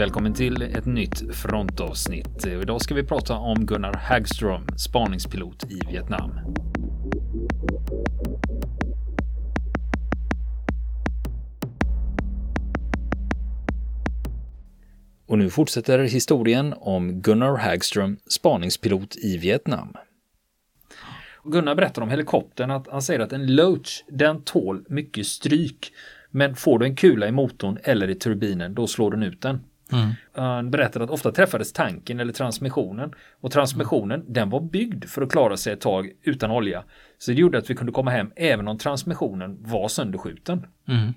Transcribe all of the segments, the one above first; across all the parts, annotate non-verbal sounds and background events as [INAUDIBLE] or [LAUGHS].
Välkommen till ett nytt frontavsnitt. Idag ska vi prata om Gunnar Hagström, spaningspilot i Vietnam. Och nu fortsätter historien om Gunnar Hagström, spaningspilot i Vietnam. Gunnar berättar om helikoptern att han säger att en Loach, den tål mycket stryk. Men får du en kula i motorn eller i turbinen, då slår den ut den. Mm. Han berättade att ofta träffades tanken eller transmissionen och transmissionen den var byggd för att klara sig ett tag utan olja. Så det gjorde att vi kunde komma hem även om transmissionen var sönderskjuten. Mm.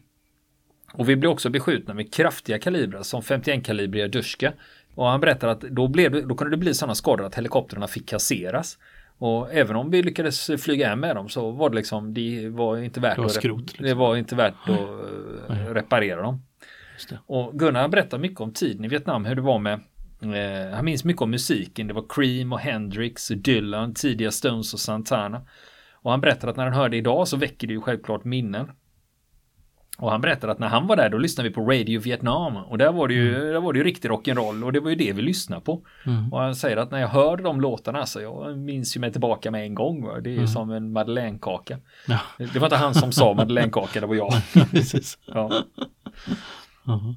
Och vi blev också beskjutna med kraftiga kalibrar som 51-kalibriga Duska. Och han berättar att då, blev, då kunde det bli sådana skador att helikoptrarna fick kasseras. Och även om vi lyckades flyga hem med dem så var det liksom, det var inte värt, det var, skrot, liksom. det var inte värt att Nej. reparera dem. Och Gunnar berättar mycket om tiden i Vietnam, hur det var med eh, han minns mycket om musiken. Det var Cream och Hendrix och Dylan, tidiga Stones och Santana. Och han berättar att när han hör det idag så väcker det ju självklart minnen. Och han berättar att när han var där då lyssnade vi på Radio Vietnam och där var det ju, mm. där var det ju riktig rock'n'roll och det var ju det vi lyssnade på. Mm. Och han säger att när jag hör de låtarna så jag minns ju mig tillbaka med en gång. Va? Det är ju mm. som en madeleinekaka. Ja. Det var inte han som sa madeleinekaka, det var jag. [LAUGHS] ja. Uh-huh.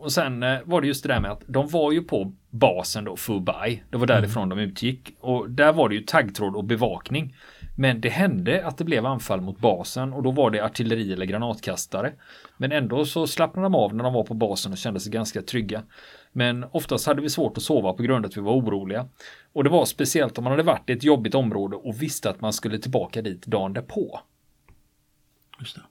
Och sen eh, var det just det där med att de var ju på basen då, Fubai. Det var därifrån mm. de utgick. Och där var det ju taggtråd och bevakning. Men det hände att det blev anfall mot basen och då var det artilleri eller granatkastare. Men ändå så slappnade de av när de var på basen och kände sig ganska trygga. Men oftast hade vi svårt att sova på grund av att vi var oroliga. Och det var speciellt om man hade varit i ett jobbigt område och visste att man skulle tillbaka dit dagen därpå. Just det.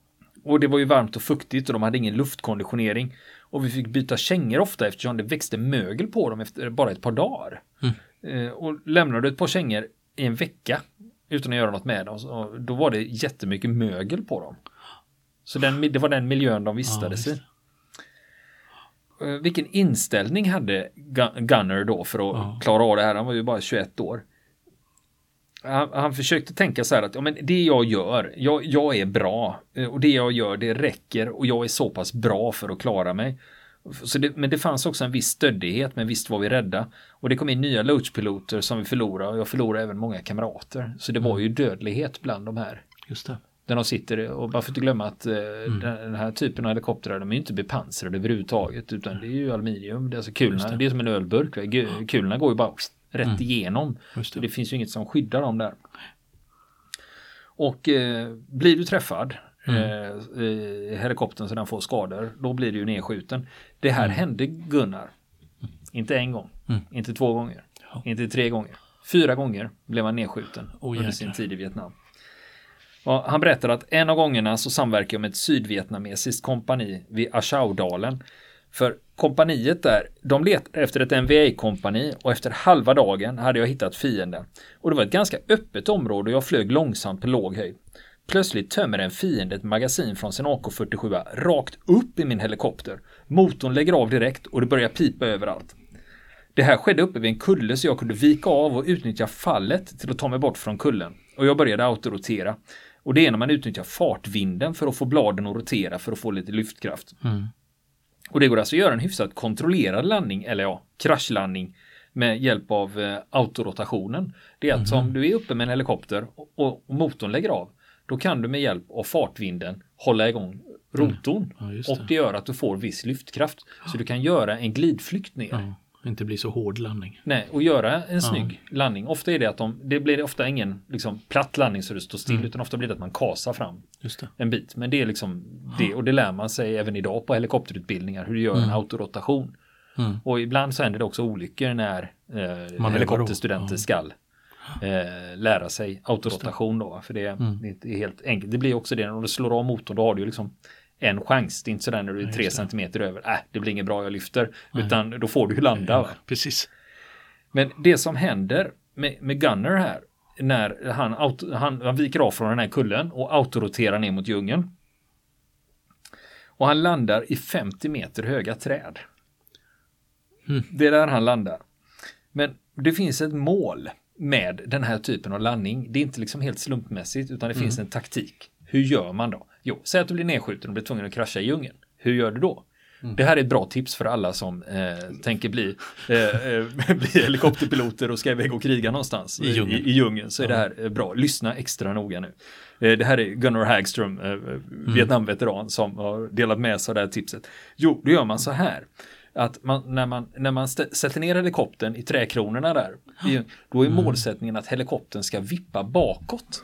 Och det var ju varmt och fuktigt och de hade ingen luftkonditionering. Och vi fick byta kängor ofta eftersom det växte mögel på dem efter bara ett par dagar. Mm. Eh, och lämnade du ett par kängor i en vecka utan att göra något med dem, så, då var det jättemycket mögel på dem. Så den, det var den miljön de vistades ja, i. Eh, vilken inställning hade Gunner då för att ja. klara av det här? Han var ju bara 21 år. Han, han, försökte tänka så här att ja, men det jag gör, jag, jag är bra eh, och det jag gör det räcker och jag är så pass bra för att klara mig. Så det, men det fanns också en viss stöddighet, men visst var vi rädda. Och det kom in nya Loach-piloter som vi förlorade och jag förlorade även många kamrater. Så det var mm. ju dödlighet bland de här. Just det. Där de sitter och bara för att inte glömma att eh, mm. den här typen av helikoptrar de är inte bepansrade överhuvudtaget utan det är ju aluminium. Det är alltså kulorna, det. det. är som en ölburk. Kulorna går ju bara rätt mm. igenom. Det. det. finns ju inget som skyddar dem där. Och eh, blir du träffad mm. eh, helikoptern så den får skador, då blir du ju nedskjuten. Det här mm. hände Gunnar. Inte en gång, mm. inte två gånger, ja. inte tre gånger. Fyra gånger blev han nedskjuten oh, under sin tid i Vietnam. Och han berättar att en av gångerna så samverkar jag med ett sydvietnamesiskt kompani vid Achaudalen. För kompaniet där, de letade efter ett NVA-kompani och efter halva dagen hade jag hittat fienden. Och det var ett ganska öppet område och jag flög långsamt på låg höjd. Plötsligt tömmer en fiende ett magasin från sin AK47 rakt upp i min helikopter. Motorn lägger av direkt och det börjar pipa överallt. Det här skedde uppe vid en kulle så jag kunde vika av och utnyttja fallet till att ta mig bort från kullen. Och jag började autorotera. Och det är när man utnyttjar fartvinden för att få bladen att rotera för att få lite lyftkraft. Mm. Och det går alltså att göra en hyfsat kontrollerad landning, eller ja, kraschlandning med hjälp av eh, autorotationen. Det är att mm. om du är uppe med en helikopter och, och, motorn lägger av, då kan du med hjälp av fartvinden hålla igång rotorn. Mm. Ja, och det gör att du får viss lyftkraft. Så du kan göra en glidflykt ner. Ja, inte bli så hård landning. Nej, och göra en snygg ja. landning. Ofta är det att de, det blir ofta ingen liksom, platt landning så det står still, mm. utan ofta blir det att man kasar fram en bit. Men det är liksom det, och det lär man sig även idag på helikopterutbildningar, hur du gör mm. en autorotation. Mm. Och ibland så händer det också olyckor när eh, helikopterstudenter skall eh, lära sig autorotation då. För det, mm. det, är helt enkelt. Det blir också det när du slår av motorn då har du ju liksom en chans. Det är inte sådär när du är tre centimeter över. Äh, det blir inget bra, jag lyfter. Nej. Utan då får du ju landa. Ja, precis. Men det som händer med, med Gunner här när han, auto, han, han viker av från den här kullen och autoroterar ner mot djungeln. Och han landar i 50 meter höga träd. Mm. Det är där han landar. Men det finns ett mål med den här typen av landning. Det är inte liksom helt slumpmässigt utan det mm. finns en taktik. Hur gör man då? Jo, säg att du blir nedskjuten och blir tvungen att krascha i djungeln. Hur gör du då? Mm. Det här är ett bra tips för alla som eh, tänker bli, eh, bli [LAUGHS] helikopterpiloter och ska iväg och kriga någonstans i djungeln. I, i djungeln så är det här bra. Lyssna extra noga nu. Eh, det här är Gunnar Hagström, eh, mm. Vietnamveteran, som har delat med sig av det här tipset. Jo, då gör man så här att man, när man, när man sätter ner helikoptern i träkronorna där, då är mm. målsättningen att helikoptern ska vippa bakåt.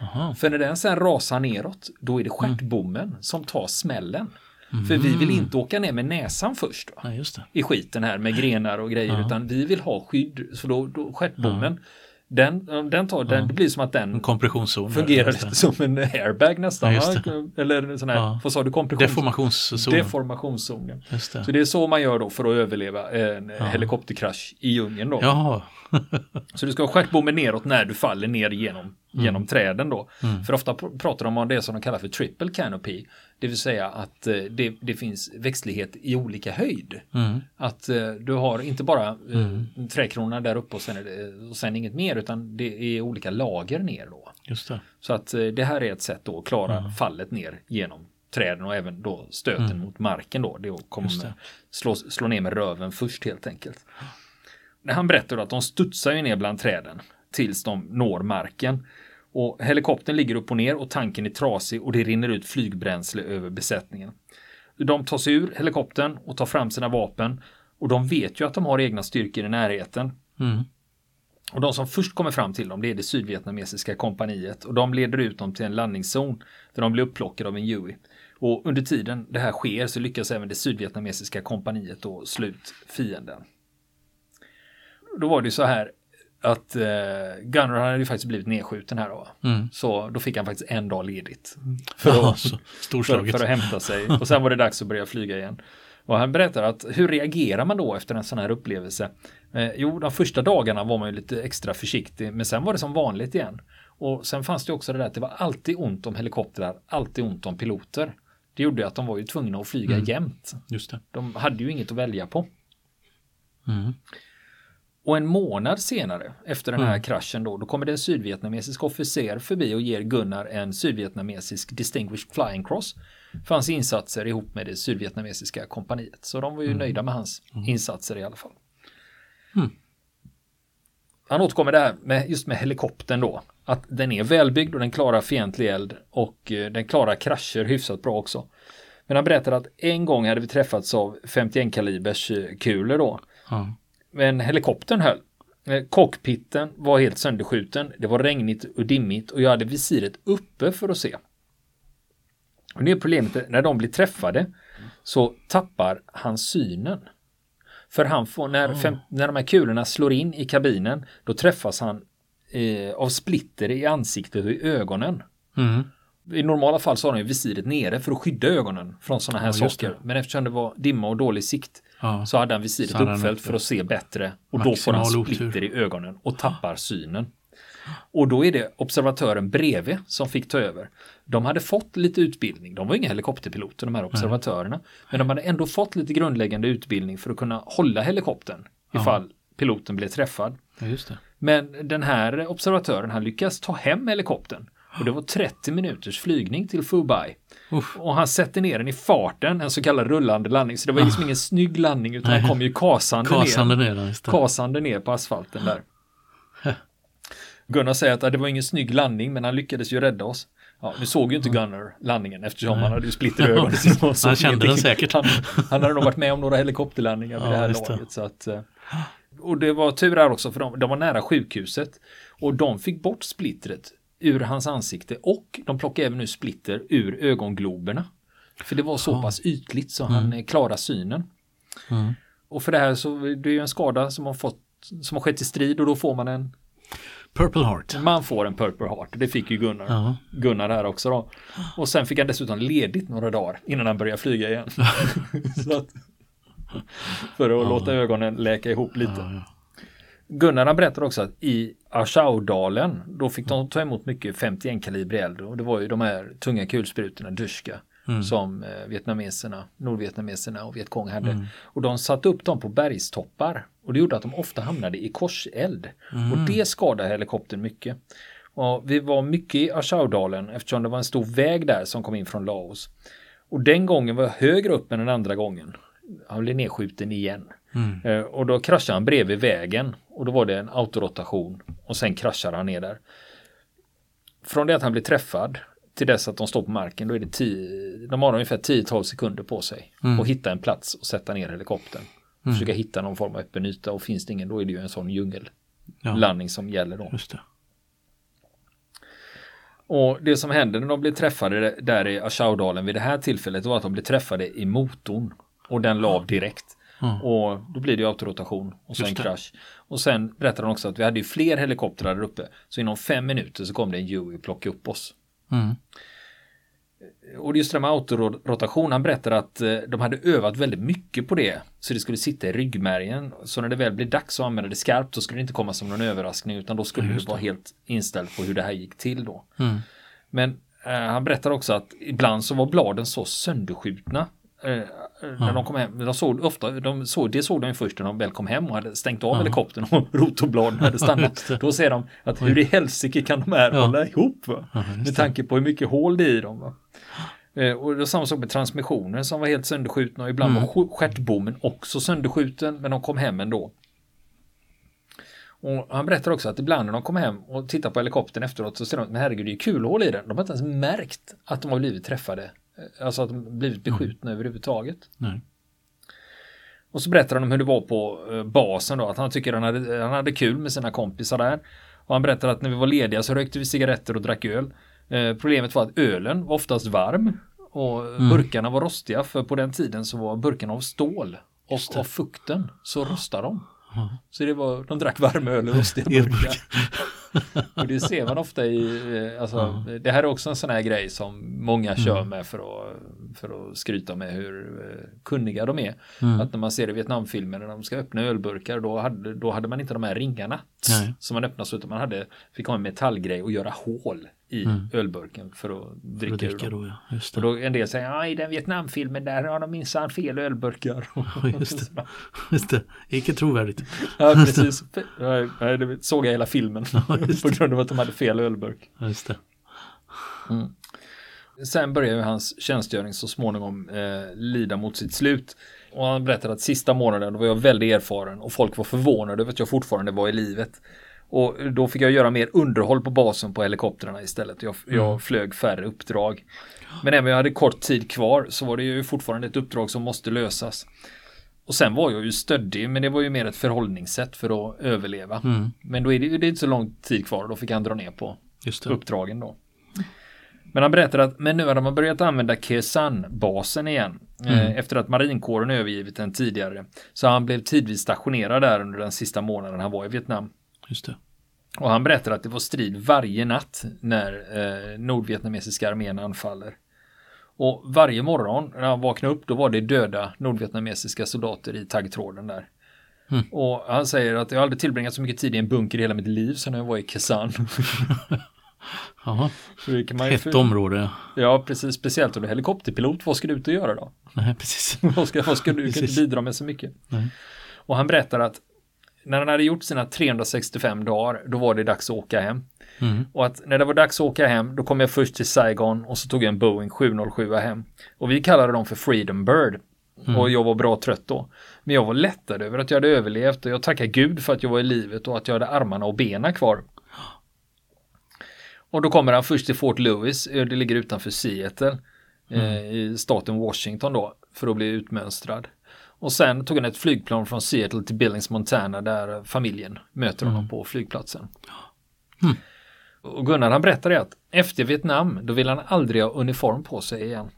Aha. För när den sen rasar neråt, då är det stjärtbommen mm. som tar smällen. Mm. För vi vill inte åka ner med näsan först va? Ja, i skiten här med grenar och grejer, ja. utan vi vill ha skydd. Så då, då stjärtbommen, ja. Den, den tar, den, det blir som att den kompressionszon fungerar lite [LAUGHS] som en airbag nästan. Eller sån här, vad sa du, kompressions... Deformationszonen. Deformationszonen. Det. Så det är så man gör då för att överleva en helikopterkrasch i djungeln då. [LAUGHS] Så du ska ha stjärtbommen neråt när du faller ner genom, mm. genom träden då. Mm. För ofta pratar de om det som de kallar för triple canopy. Det vill säga att eh, det, det finns växtlighet i olika höjd. Mm. Att eh, du har inte bara eh, mm. träkronorna där uppe och sen, och sen inget mer utan det är olika lager ner då. Just det. Så att det här är ett sätt då att klara mm. fallet ner genom träden och även då stöten mm. mot marken då. Det är att komma med, slå, slå ner med röven först helt enkelt. Han berättar att de studsar ju ner bland träden tills de når marken. Och helikoptern ligger upp och ner och tanken är trasig och det rinner ut flygbränsle över besättningen. De tar sig ur helikoptern och tar fram sina vapen och de vet ju att de har egna styrkor i närheten. Mm. Och de som först kommer fram till dem det är det sydvietnamesiska kompaniet och de leder ut dem till en landningszon där de blir upplockade av en Huey. Och under tiden det här sker så lyckas även det sydvietnamesiska kompaniet då slå ut fienden. Då var det så här att eh, Gunnar hade ju faktiskt blivit nedskjuten här då. Mm. Så då fick han faktiskt en dag ledigt. [LAUGHS] För, att, för, för, att hämta sig. Och sen var det dags att börja flyga igen. Och han berättar att hur reagerar man då efter en sån här upplevelse? Eh, jo, de första dagarna var man ju lite extra försiktig, men sen var det som vanligt igen. Och sen fanns det också det där att det var alltid ont om helikoptrar, alltid ont om piloter. Det gjorde att de var ju tvungna att flyga mm. jämt. Just det. De hade ju inget att välja på. Mm. Och en månad senare, efter den här mm. kraschen då, då kommer det en sydvietnamesisk officer förbi och ger Gunnar en sydvietnamesisk Distinguished Flying Cross för hans insatser ihop med det sydvietnamesiska kompaniet. Så de var ju mm. nöjda med hans mm. insatser i alla fall. Mm. Han återkommer där med just med helikoptern då. Att den är välbyggd och den klarar fientlig eld och eh, den klarar krascher hyfsat bra också. Men han berättar att en gång hade vi träffats av 51 kalibers eh, kulor då. Mm. Men helikoptern höll. Eh, cockpiten var helt sönderskjuten. Det var regnigt och dimmigt och jag hade visiret uppe för att se. Och det är problemet när de blir träffade så tappar han synen. För han får, när, fem, när de här kulorna slår in i kabinen, då träffas han eh, av splitter i ansiktet och i ögonen. Mm. I normala fall så har han ju visiret nere för att skydda ögonen från sådana här ja, saker. Men eftersom det var dimma och dålig sikt ja. så hade han visiret uppfällt för att se bättre. Och då får han splitter otur. i ögonen och tappar synen. Och då är det observatören bredvid som fick ta över. De hade fått lite utbildning. De var inga helikopterpiloter de här observatörerna. Nej. Men de hade ändå fått lite grundläggande utbildning för att kunna hålla helikoptern ifall ja. piloten blev träffad. Ja, Men den här observatören han lyckas ta hem helikoptern. Och det var 30 minuters flygning till Fubai. Uff. Och han sätter ner den i farten, en så kallad rullande landning. Så det var liksom ingen snygg landning utan Nej. han kom ju kasande, kasande ner. ner kasande ner på asfalten där. Gunnar säger att det var ingen snygg landning men han lyckades ju rädda oss. Ja, nu såg ju inte Gunnar landningen eftersom Nej. han hade ju splitter i ögonen. han kände den säkert. Han, han, hade nog varit med om några helikopterlandningar vid ja, det här laget. Så att, eh, och det var tur här också för de, de var nära sjukhuset. Och de fick bort splittret ur hans ansikte och de plockade även ut splitter ur ögongloberna. För det var så ja. pass ytligt så mm. han eh, klarade synen. Mm. Och för det här så det är ju en skada som har fått som har skett i strid och då får man en Purple Heart. Man får en Purple Heart. Det fick ju Gunnar. Ja. Gunnar här också då. Och sen fick han dessutom ledigt några dagar innan han började flyga igen. [LAUGHS] att, för att ja. låta ögonen läka ihop lite. Gunnar han berättar också att i Arshaudalen då fick de ta emot mycket 51 kalibrig eld och det var ju de här tunga kulsprutorna Duska mm. som eh, vietnameserna, nordvietnameserna och Vietkong hade. Mm. Och de satte upp dem på bergstoppar och det gjorde att de ofta hamnade i korseld. Mm. Och det skadade helikoptern mycket. Och vi var mycket i Ashaudalen eftersom det var en stor väg där som kom in från Laos. Och den gången var jag högre upp än den andra gången. Han blev nedskjuten igen. Mm. Eh, och då kraschade han bredvid vägen och då var det en autorotation och sen kraschade han ner där. Från det att han blir träffad till dess att de står på marken då är det tio, de har ungefär 10-12 sekunder på sig Mm. att hitta en plats och sätta ner helikoptern. Mm. Försöka hitta någon form av öppen yta och finns det ingen då är det ju en sån djungellandning Ja, som gäller då. det. Och det som hände när de blev träffade där i Ashaudalen vid det här tillfället var att de blev träffade i motorn och den la av direkt. Ja. Och då blir det ju autorotation och så Just en det. krasch. Och sen berättade de också att vi hade ju fler helikoptrar där uppe. Så inom fem minuter så kom det en Huey och plockade upp oss. Mm. Och just det med autorotation, han berättade att eh, de hade övat väldigt mycket på det. Så det skulle sitta i ryggmärgen. Så när det väl blev dags att använda det skarpt så skulle det inte komma som någon överraskning utan då skulle Ja, det just vara helt inställt på hur det här gick till då. Mm. Men eh, han berättar också att ibland så var bladen så sönderskjutna. Eh, eh, när Ja. de kom hem. De såg ofta, de såg, det såg de först när de väl kom hem och hade stängt av Ja. helikoptern och [LAUGHS] rotorbladen hade stannat. Då ser de att hur i helsike kan de här Ja. hålla ihop? Va? Ja, Med tanke på hur mycket hål det är i dem. Va? Eh, Och det var samma sak med transmissioner som var helt sönderskjutna och ibland Mm. var stjärtbommen också sönderskjuten men de kom hem ändå. Och han berättar också att ibland när de kom hem och tittar på helikoptern efteråt så ser de att herregud det är kulhål i den. De har inte ens märkt att de har blivit träffade. Eh, Alltså att de blivit beskjutna överhuvudtaget. Nej. Och så berättar han om hur det var på eh, basen då, att han tycker han hade, han hade kul med sina kompisar där. Och han berättar att när vi var lediga så rökte vi cigaretter och drack öl. Eh, problemet var att ölen var oftast varm och Mm. burkarna var rostiga för på den tiden så var burkarna av stål. Och av fukten så rostade de. Så det var, de drack varm öl och rostiga [LAUGHS] burkar. [LAUGHS] Och det ser man ofta i, eh, alltså, det här är också en sån här grej som många kör Mm. med för att, för att skryta med hur eh, kunniga de är. Mm. Att när man ser i Vietnamfilmer när de ska öppna ölburkar då hade, då hade man inte de här ringarna Nej. som man öppnar så utan man hade, fick ha en metallgrej och göra hål i Mm. ölburken för att För dricka, att ur dricka dem. då, ja. Och då en del säger, ja i den Vietnamfilmen där har de minsann fel ölburkar. [LAUGHS] Ja, just det. [LAUGHS] Just det. Icke trovärdigt. ja precis, det såg jag hela filmen Ja, på grund av att de hade fel ölburk. Just det. Sen börjar ju hans tjänstgöring så småningom eh, lida mot sitt slut. Och han berättade att sista månaden då var jag väldigt erfaren och folk var förvånade över att jag fortfarande var i livet. Och då fick jag göra mer underhåll på basen på helikoptrarna istället. Jag, jag flög färre uppdrag. Men även om jag hade kort tid kvar så var det ju fortfarande ett uppdrag som måste lösas. Och sen var jag ju stöddig men det var ju mer ett förhållningssätt för att överleva. Mm. Men då är det ju det är inte så lång tid kvar och då fick han dra ner på uppdragen då. Men han berättar att men nu har man börjat använda Kesan-basen igen. Eh, Mm. efter att marinkåren övergivit den tidigare. Så han blev tidvis stationerad där under den sista månaden han var i Vietnam. Just det. Och han berättar att det var strid varje natt när eh, nordvietnamesiska armén anfaller. Och varje morgon när han vaknade upp då var det döda nordvietnamesiska soldater i taggtråden där. Mm. Och han säger att jag aldrig tillbringat så mycket tid i en bunker i hela mitt liv när jag var i Kesan. [LAUGHS] Jaha. Hett område. Ja, precis. Speciellt om du är helikopterpilot. Vad ska du ut och göra då? Nej, precis. [LAUGHS] vad ska, vad ska du? Du kan inte Precis. bidra med så mycket. Nej. Och han berättar att när han hade gjort sina 365 dagar, då var det dags att åka hem. Mm. Och att när det var dags att åka hem, då kom jag först till Saigon och så tog jag en Boeing 707 hem. Och vi kallade dem för Freedom Bird. Och jag var bra trött då. Men jag var lättad över att jag hade överlevt och jag tackar Gud för att jag var i livet och att jag hade armarna och benen kvar. Och då kommer han först till Fort Lewis, eh, det ligger utanför Seattle eh, i staten Washington då, för att bli utmönstrad. Och sen tog han ett flygplan från Seattle till Billings, Montana där familjen möter honom på flygplatsen. Mm. Och Gunnar han berättade att efter Vietnam då vill han aldrig ha uniform på sig igen.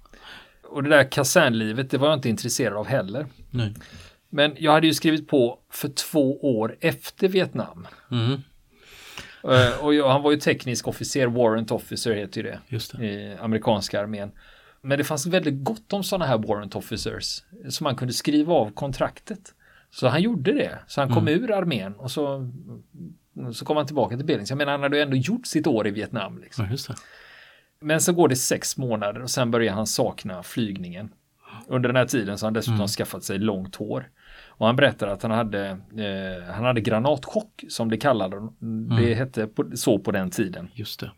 Och det där kasernlivet det var jag inte intresserad av heller. Nej. Men jag hade ju skrivit på för två år efter Vietnam. Mm. Eh, Och jag, han var ju teknisk officer, warrant officer heter ju det Just det. i amerikanska armén. Men det fanns väldigt gott om sådana här warrant officers som man kunde skriva av kontraktet. Så han gjorde det. Så han kom ur armén och så, så kom han tillbaka till Billings. Jag menar, han hade ju ändå gjort sitt år i Vietnam. Liksom. Ja. Men så går det sex månader och sen börjar han sakna flygningen. Under den här tiden så har han dessutom skaffat sig långt hår. Och han berättar att han hade, eh, han hade granatchock som det kallade. Det hette på, så på den tiden. Just det.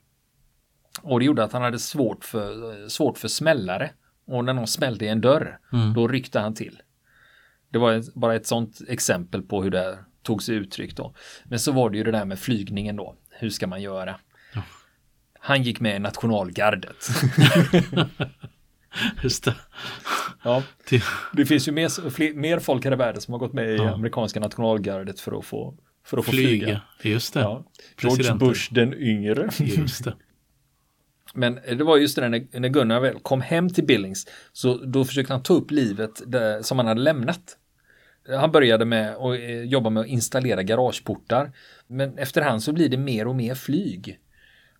Och det gjorde att han hade svårt för, svårt för smällare Och när någon smällde i en dörr, Mm. då ryckte han till. Det var ett, bara ett sånt exempel på hur det tog sig uttryck då. Men så var det ju det där med flygningen då. Hur ska man göra? Han gick med i nationalgardet. [LAUGHS] Just det. ja, det finns ju mer, fler, mer folk här i världen som har gått med i Ja. amerikanska nationalgardet för att få, för att få flyga. flyga. Just det. Ja. George. Bush den yngre. Just det. [LAUGHS] Men det var just det där när, när Gunnar väl kom hem till Billings så då försökte han ta upp livet där, som han hade lämnat. Han började med att eh, jobba med att installera garageportar. Men efterhand så blir det mer och mer flyg.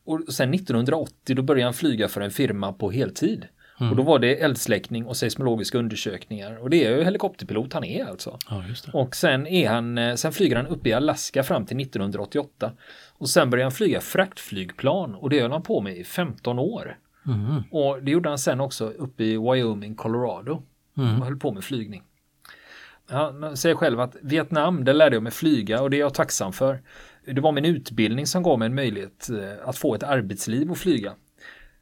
Och sen 1980 då började han flyga för en firma på heltid. Och då var det eldsläckning och seismologiska undersökningar. Och det är ju helikopterpilot han är alltså. Ja. Och sen är han, eh, sen flyger han upp i Alaska fram till 1988. Och sen börjar han flyga fraktflygplan och det höll han på med i 15 år. Mm. Och det gjorde han sen också uppe i Wyoming, Colorado. Mm. Och höll på med flygning. Han säger själv att Vietnam, där lärde jag mig flyga och det är jag tacksam för. Det var min utbildning som gav mig en möjlighet eh, att få ett arbetsliv och flyga.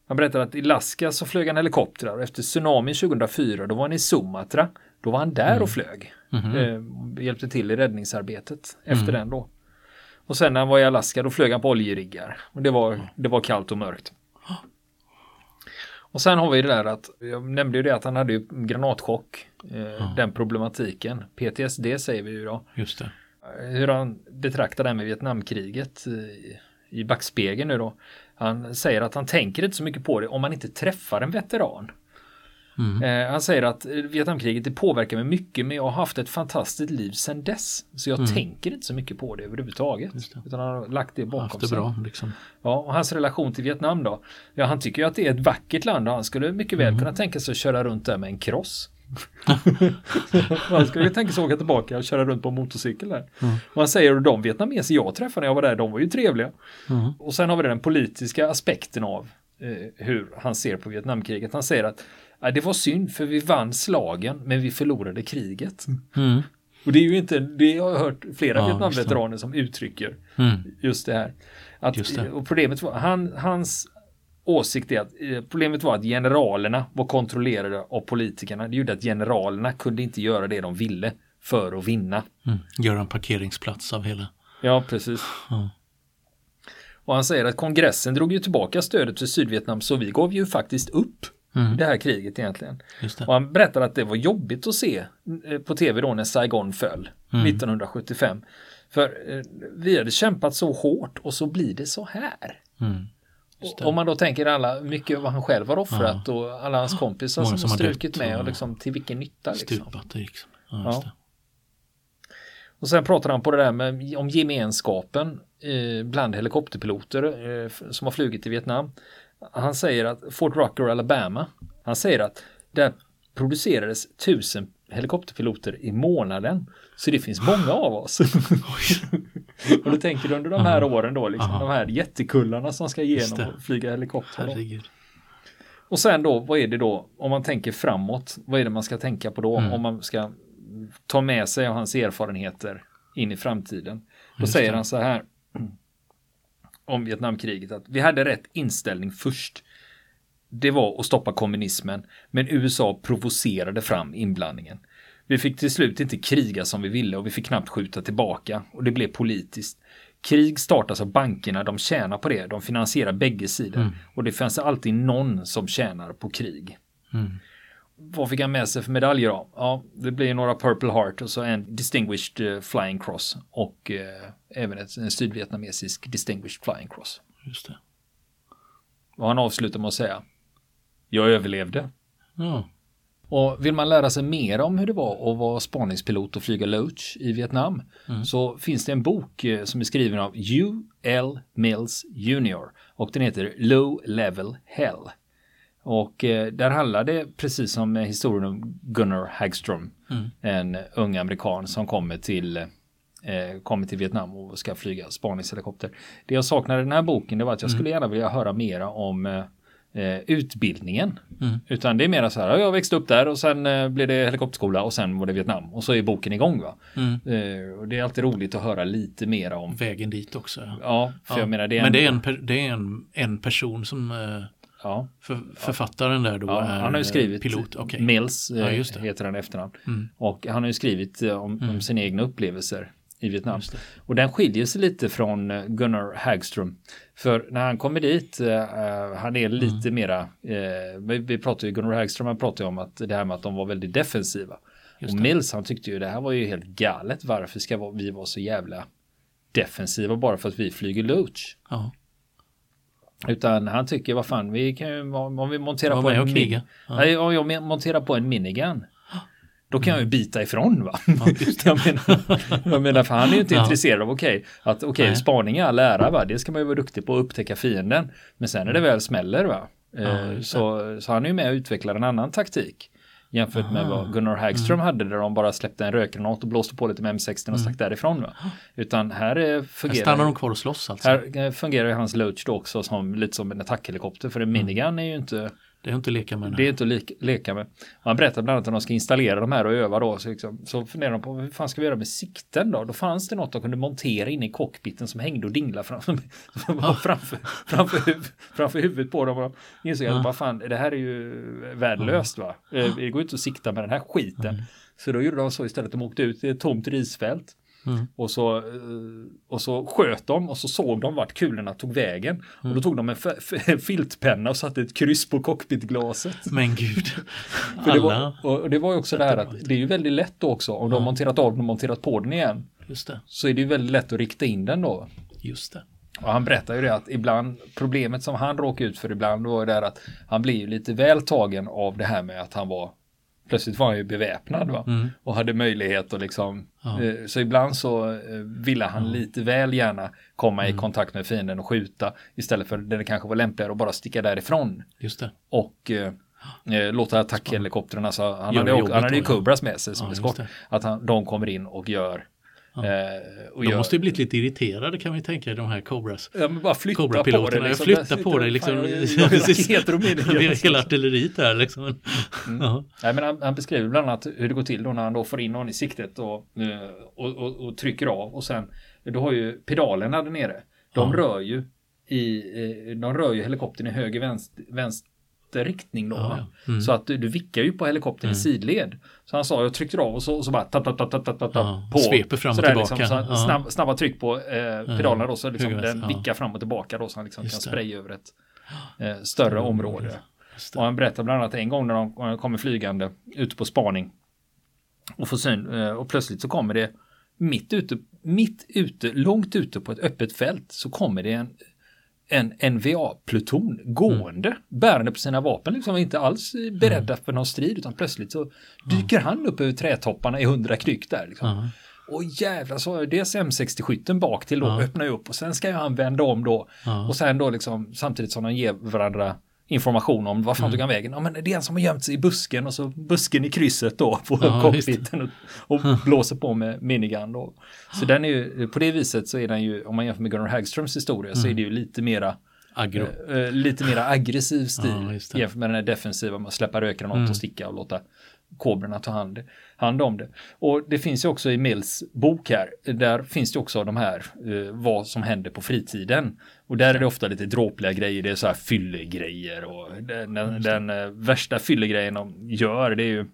Han berättar att i Alaska så flög han helikoptrar och efter tsunamin 2004 då var han i Sumatra. Då var han där och flög. Mhm. Eh, hjälpte till i räddningsarbetet efter den då. Och sen när han var i Alaska då flög han på oljeriggar. Och det var, det var kallt och mörkt. Och sen har vi det där att, jag nämnde ju det att han hade ju granatchock. Eh, Den problematiken. PTSD säger vi ju då. Just det. Hur han betraktar det här med Vietnamkriget i, i backspegeln nu då. Han säger att han tänker inte så mycket på det om man inte träffar en veteran. Mm. Eh, han säger att Vietnamkriget det påverkar mig mycket men jag har haft ett fantastiskt liv sedan dess. Så jag tänker inte så mycket på det överhuvudtaget. Mm. Det. Utan han har lagt det bakom det sig. bra liksom. Ja, och hans relation till Vietnam då? Ja, han tycker ju att det är ett vackert land och han skulle mycket Mm. väl kunna tänka sig att köra runt där med en cross. [LAUGHS] han skulle tänka sig att åka tillbaka och köra runt på motorcykel där. Mm. Han säger att de vietnameser jag träffade när jag var där, de var ju trevliga. Mm. Och sen har vi den politiska aspekten av eh, hur han ser på Vietnamkriget. Han säger att "Ja, det var synd för vi vann slagen men vi förlorade kriget. Mm. Och det är ju inte, det har jag hört flera Ja, Vietnamveteraner som uttrycker Mm. just det här. Att, Just det. Och problemet var, han, hans åsikt är att eh, problemet var att generalerna var kontrollerade av politikerna. Det gjorde att generalerna kunde inte göra det de ville för att vinna. Mm. Göra en parkeringsplats av hela. Ja, precis. Ja. Och han säger att kongressen drog ju tillbaka stödet för Sydvietnam så vi gav ju faktiskt upp Mm. det här kriget egentligen. Och han berättar att det var jobbigt att se eh, på tv då när Saigon föll Mm. 1975. För eh, vi hade kämpat så hårt och så blir det så här. Mm. Om man då tänker alla, mycket vad han själv har offrat och alla hans kompisar Många som, har strukit med och liksom till vilken nytta liksom. Stupat liksom. Ja, Ja. Och sen pratar han på det där med om gemenskapen eh, bland helikopterpiloter eh, som har flugit i Vietnam. Han säger att Fort Rucker, Alabama, han säger att där producerades tusen helikopterpiloter i månaden. Så det finns många av oss. [LAUGHS] och då tänker du under de här åren då, liksom, Aha. de här jättekullarna som ska igenom och flyga helikopter. Och sen då, vad är det då, om man tänker framåt, vad är det man ska tänka på då? Mm. Om man ska ta med sig av hans erfarenheter in i framtiden. Då Just säger det. han så här om Vietnamkriget att vi hade rätt inställning först. Det var att stoppa kommunismen, men USA provocerade fram inblandningen. Vi fick till slut inte kriga som vi ville och vi fick knappt skjuta tillbaka och det blev politiskt. Krig startas av bankerna, de tjänar på det, de finansierar bägge sidor Mm. och det finns alltid någon som tjänar på krig. Mm. Vad fick han med sig för medaljer då? Ja, det blir några Purple Heart och så en Distinguished eh, Flying Cross och eh, även ett, en sydvietnamesisk Distinguished Flying Cross. Just det. Och han avslutar med att säga Jag överlevde. Ja. Och vill man lära sig mer om hur det var att vara spaningspilot och flyga Loach i Vietnam så finns det en bok eh, som är skriven av U.L. Mills Jr. och den heter Low Level Hell. Och eh, där handlar det precis som historien om Gunnar Hagström, en ung amerikan som kommer till eh, kommer till Vietnam och ska flyga spaningshelikopter. Det jag saknade i den här boken det var att jag skulle gärna vilja höra mera om eh, eh, utbildningen. Mm. Utan det är mera så här, ja, jag växte upp där och sen eh, blev det helikopterskola och sen var det Vietnam och så är boken igång va. Mm. Eh, och det är alltid roligt att höra lite mera om. Vägen dit också. Ja. För Ja. jag menar det är Men det är, en, en, det är en, en person som, Ja. För, författaren där då Ja, är han har ju skrivit pilot. okej. Mills, eh, Ja, det. heter han i efternamn. Mm. Och han har ju skrivit eh, om, om sina egna upplevelser i Vietnam. Och den skiljer sig lite från eh, Gunnar Hagström. För när han kommer dit, eh, eh, han är lite Mm. mera, eh, vi, vi pratar ju, Gunnar Hagström han pratar ju om att det här med att de var väldigt defensiva. Just och det. Mills han tyckte ju det här var ju helt galet, varför ska vi vara så jävla defensiva bara för att vi flyger Loach? Ja. Utan han tycker, vad fan, vi kan ju, om vi monterar Var på en min-. Ja. Nej, om jag monterar på en minigun. Då kan jag ju bita ifrån va? just [LAUGHS] jag, menar, jag menar, för han är ju inte Ja. intresserad av okej, att okej, Nej. spaning är all ära va, det ska man ju vara duktig på att upptäcka fienden. Men sen när det väl smäller va, Ja, eh, just så, så han är ju med och utvecklar en annan taktik. Jämfört med Aha. vad Gunnar Hagström Mm. hade där de bara släppte en rökgranat och blåste på lite med M16 och stack därifrån. Va? Utan här eh, Här fungerar stannar de kvar och slåss alltså. här eh, fungerar ju hans Loach då också som lite som en attackhelikopter för en Mm. minigun är ju inte Det är inte att leka med. det är inte att leka, leka med. Han berättar bland annat att de ska installera de här och öva då. Så, liksom, så funderar de på hur fan ska vi göra med sikten då? Då fanns det något de kunde montera in i cockpiten som hängde och dinglade framför, [LAUGHS] framför, framför, huv, framför huvudet på dem. Och de insåg att bara fan, det här är ju värdelöst va? Eh, Det går inte att sikta med den här skiten. Så då gjorde de så istället. De åkte ut i ett tomt risfält. Mm. Och, så, eh, och så sköt de och så såg de vart kulorna tog vägen. Och Mm. då tog de en filtpenna och satte ett kryss på cockpitglaset. Men gud. För det, Alla. var, och det var ju också det här att det är ju väldigt lätt då också om de har monterat av den och monterat på den igen. Just det. Så är det ju väldigt lätt att rikta in den då. Just det. Och han berättar ju det att ibland, problemet som han råkade ut för ibland var det att han ju lite väl tagen av det här med att han var Plötsligt var han ju beväpnad va? Mm. och hade möjlighet att liksom Ja. eh, Så ibland så eh, ville han lite väl gärna komma Mm. i kontakt med fienden och skjuta istället för det kanske var lämpligare att bara sticka därifrån Just det. och eh, eh, låta attackhelikoptrarna, så han hade, han hade ju. Cobras med sig som Ja, eskort, att han, de kommer in och gör Ja. eh, och De gör, måste ju blivit lite irriterade kan vi tänka de här Cobras. ja, men bara flytta på det. Liksom. flytta på dig liksom. [LAUGHS] [LAUGHS] hela artilleriet där liksom. Ja. Nej, men han, han beskriver bland annat hur det går till då när han då får in någon i siktet och, eh, och, och, och trycker av och sen då har ju pedalerna där nere. De Ja. rör ju i, eh, de rör ju helikoptern i höger vänster, vänster riktning då. Ja. Mm. Så att du, du vickar ju på helikoptern i sidled. Så han sa, jag tryckte av och så, och så bara tap, tap, tap, tap, tap, tap, Ja, på. sveper fram och Sådär tillbaka. Liksom, så snabb, snabba tryck på eh, pedalerna då så liksom Höger, den vickar fram och tillbaka då så han liksom kan Just spraya över ett eh, större område. Och han berättar bland annat en gång när de kommer flygande ute på spaning och får syn eh, och plötsligt så kommer det mitt ute, mitt ute, långt ute på ett öppet fält så kommer det en en NVA-pluton gående Mm. bärande på sina vapen, liksom inte alls beredda för någon strid utan plötsligt så dyker han upp över trädtopparna i hundra knyck där. Liksom. Ja. Och jävlar så är dels M60-skytten bak till då öppnar ju upp och sen ska ju han vända om då och sen då liksom samtidigt som de ger varandra information om var fan Mm. tog han vägen. Ja men det är en som har gömt sig i busken och så busken i krysset då på Ja, cockpiten och, och blåser på med minigun då. Så den är ju, på det viset så är den ju, om man jämför med Gunnar Hagströms historia så är det ju lite mera Agro. eh, eh, lite mera aggressiv stil Ja, jämfört med den här defensiva att släppa rökgranat Mm. och sticka och låta kobrorna ta hand, hand om det. Och det finns ju också i Mills bok här, där finns det också de här eh, vad som händer på fritiden. Och där är det ofta lite dråpliga grejer, det är så här fyllegrejer och den, den, den eh, värsta fyllegrejen de gör det är ju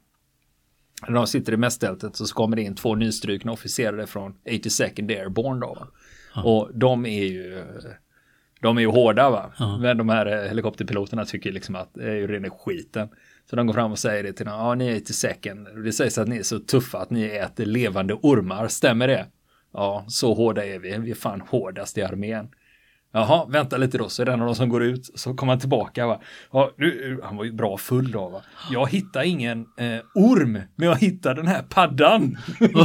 när de sitter i mästältet så kommer det in två nystrukna officerare från 82nd Airborne då. va. Och de är ju de är ju hårda va. Ja. Men de här helikopterpiloterna tycker liksom att det är ju rena skiten. Så de går fram och säger det till dem. Ja, ni är till säcken. Det sägs att ni är så tuffa att ni äter levande ormar. Stämmer det? Ja, så hårda är vi. Vi är fan hårdast i armén. Jaha, vänta lite då, så är det en av de som går ut, så kommer han tillbaka va. Ja, nu, han var ju bra full då va. Jag hittar ingen eh, orm, men jag hittar den här paddan. [LAUGHS]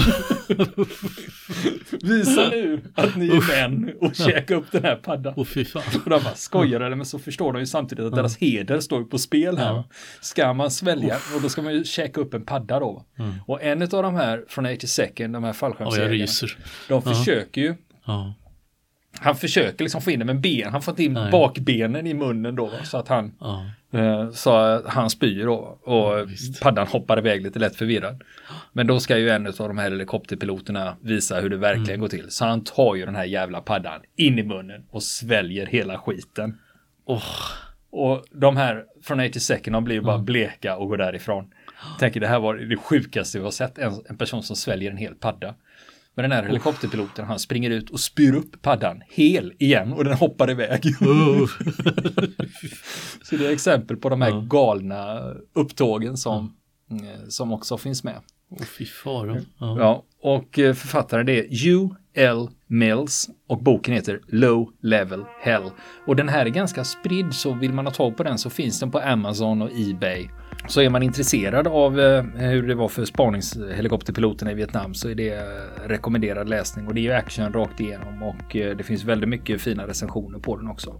Visa nu att ni är män och käka upp den här paddan. Åh fy fan. Och de bara skojade, men så förstår de ju samtidigt att deras heder står på spel här. Ja. Ska man svälja, och då ska man ju käka upp en padda då. va. Och en av de här från 82nd, de här fallskärmsjägarna, ryser. de försöker ju Ja. Han försöker liksom få in det med ben, han får inte in Nej. bakbenen i munnen då så att han Ja. eh, så han spyr då och visst. paddan hoppar iväg lite lätt förvirrad. Men då ska ju en av de här helikopterpiloterna visa hur det verkligen Mm. går till. Så han tar ju den här jävla paddan in i munnen och sväljer hela skiten. Åh. Och de här från 80 second de blir ju bara bleka och går därifrån. Tänker det här var det sjukaste vi har sett, en, en person som sväljer en hel padda. Men den här helikopterpiloten han springer ut och spyr upp paddan hel igen och den hoppar iväg. Oh. [LAUGHS] Så det är exempel på de här galna upptågen som, eh, som också finns med. Oh, fy fara. Ja. Och eh, författaren det är L. Mills och boken heter Low Level Hell. Och den här är ganska spridd så vill man ha tag på den så finns den på Amazon och Ebay. Så är man intresserad av eh, hur det var för spaningshelikopterpiloterna i Vietnam så är det eh, rekommenderad läsning och det är ju action rakt igenom och eh, det finns väldigt mycket fina recensioner på den också.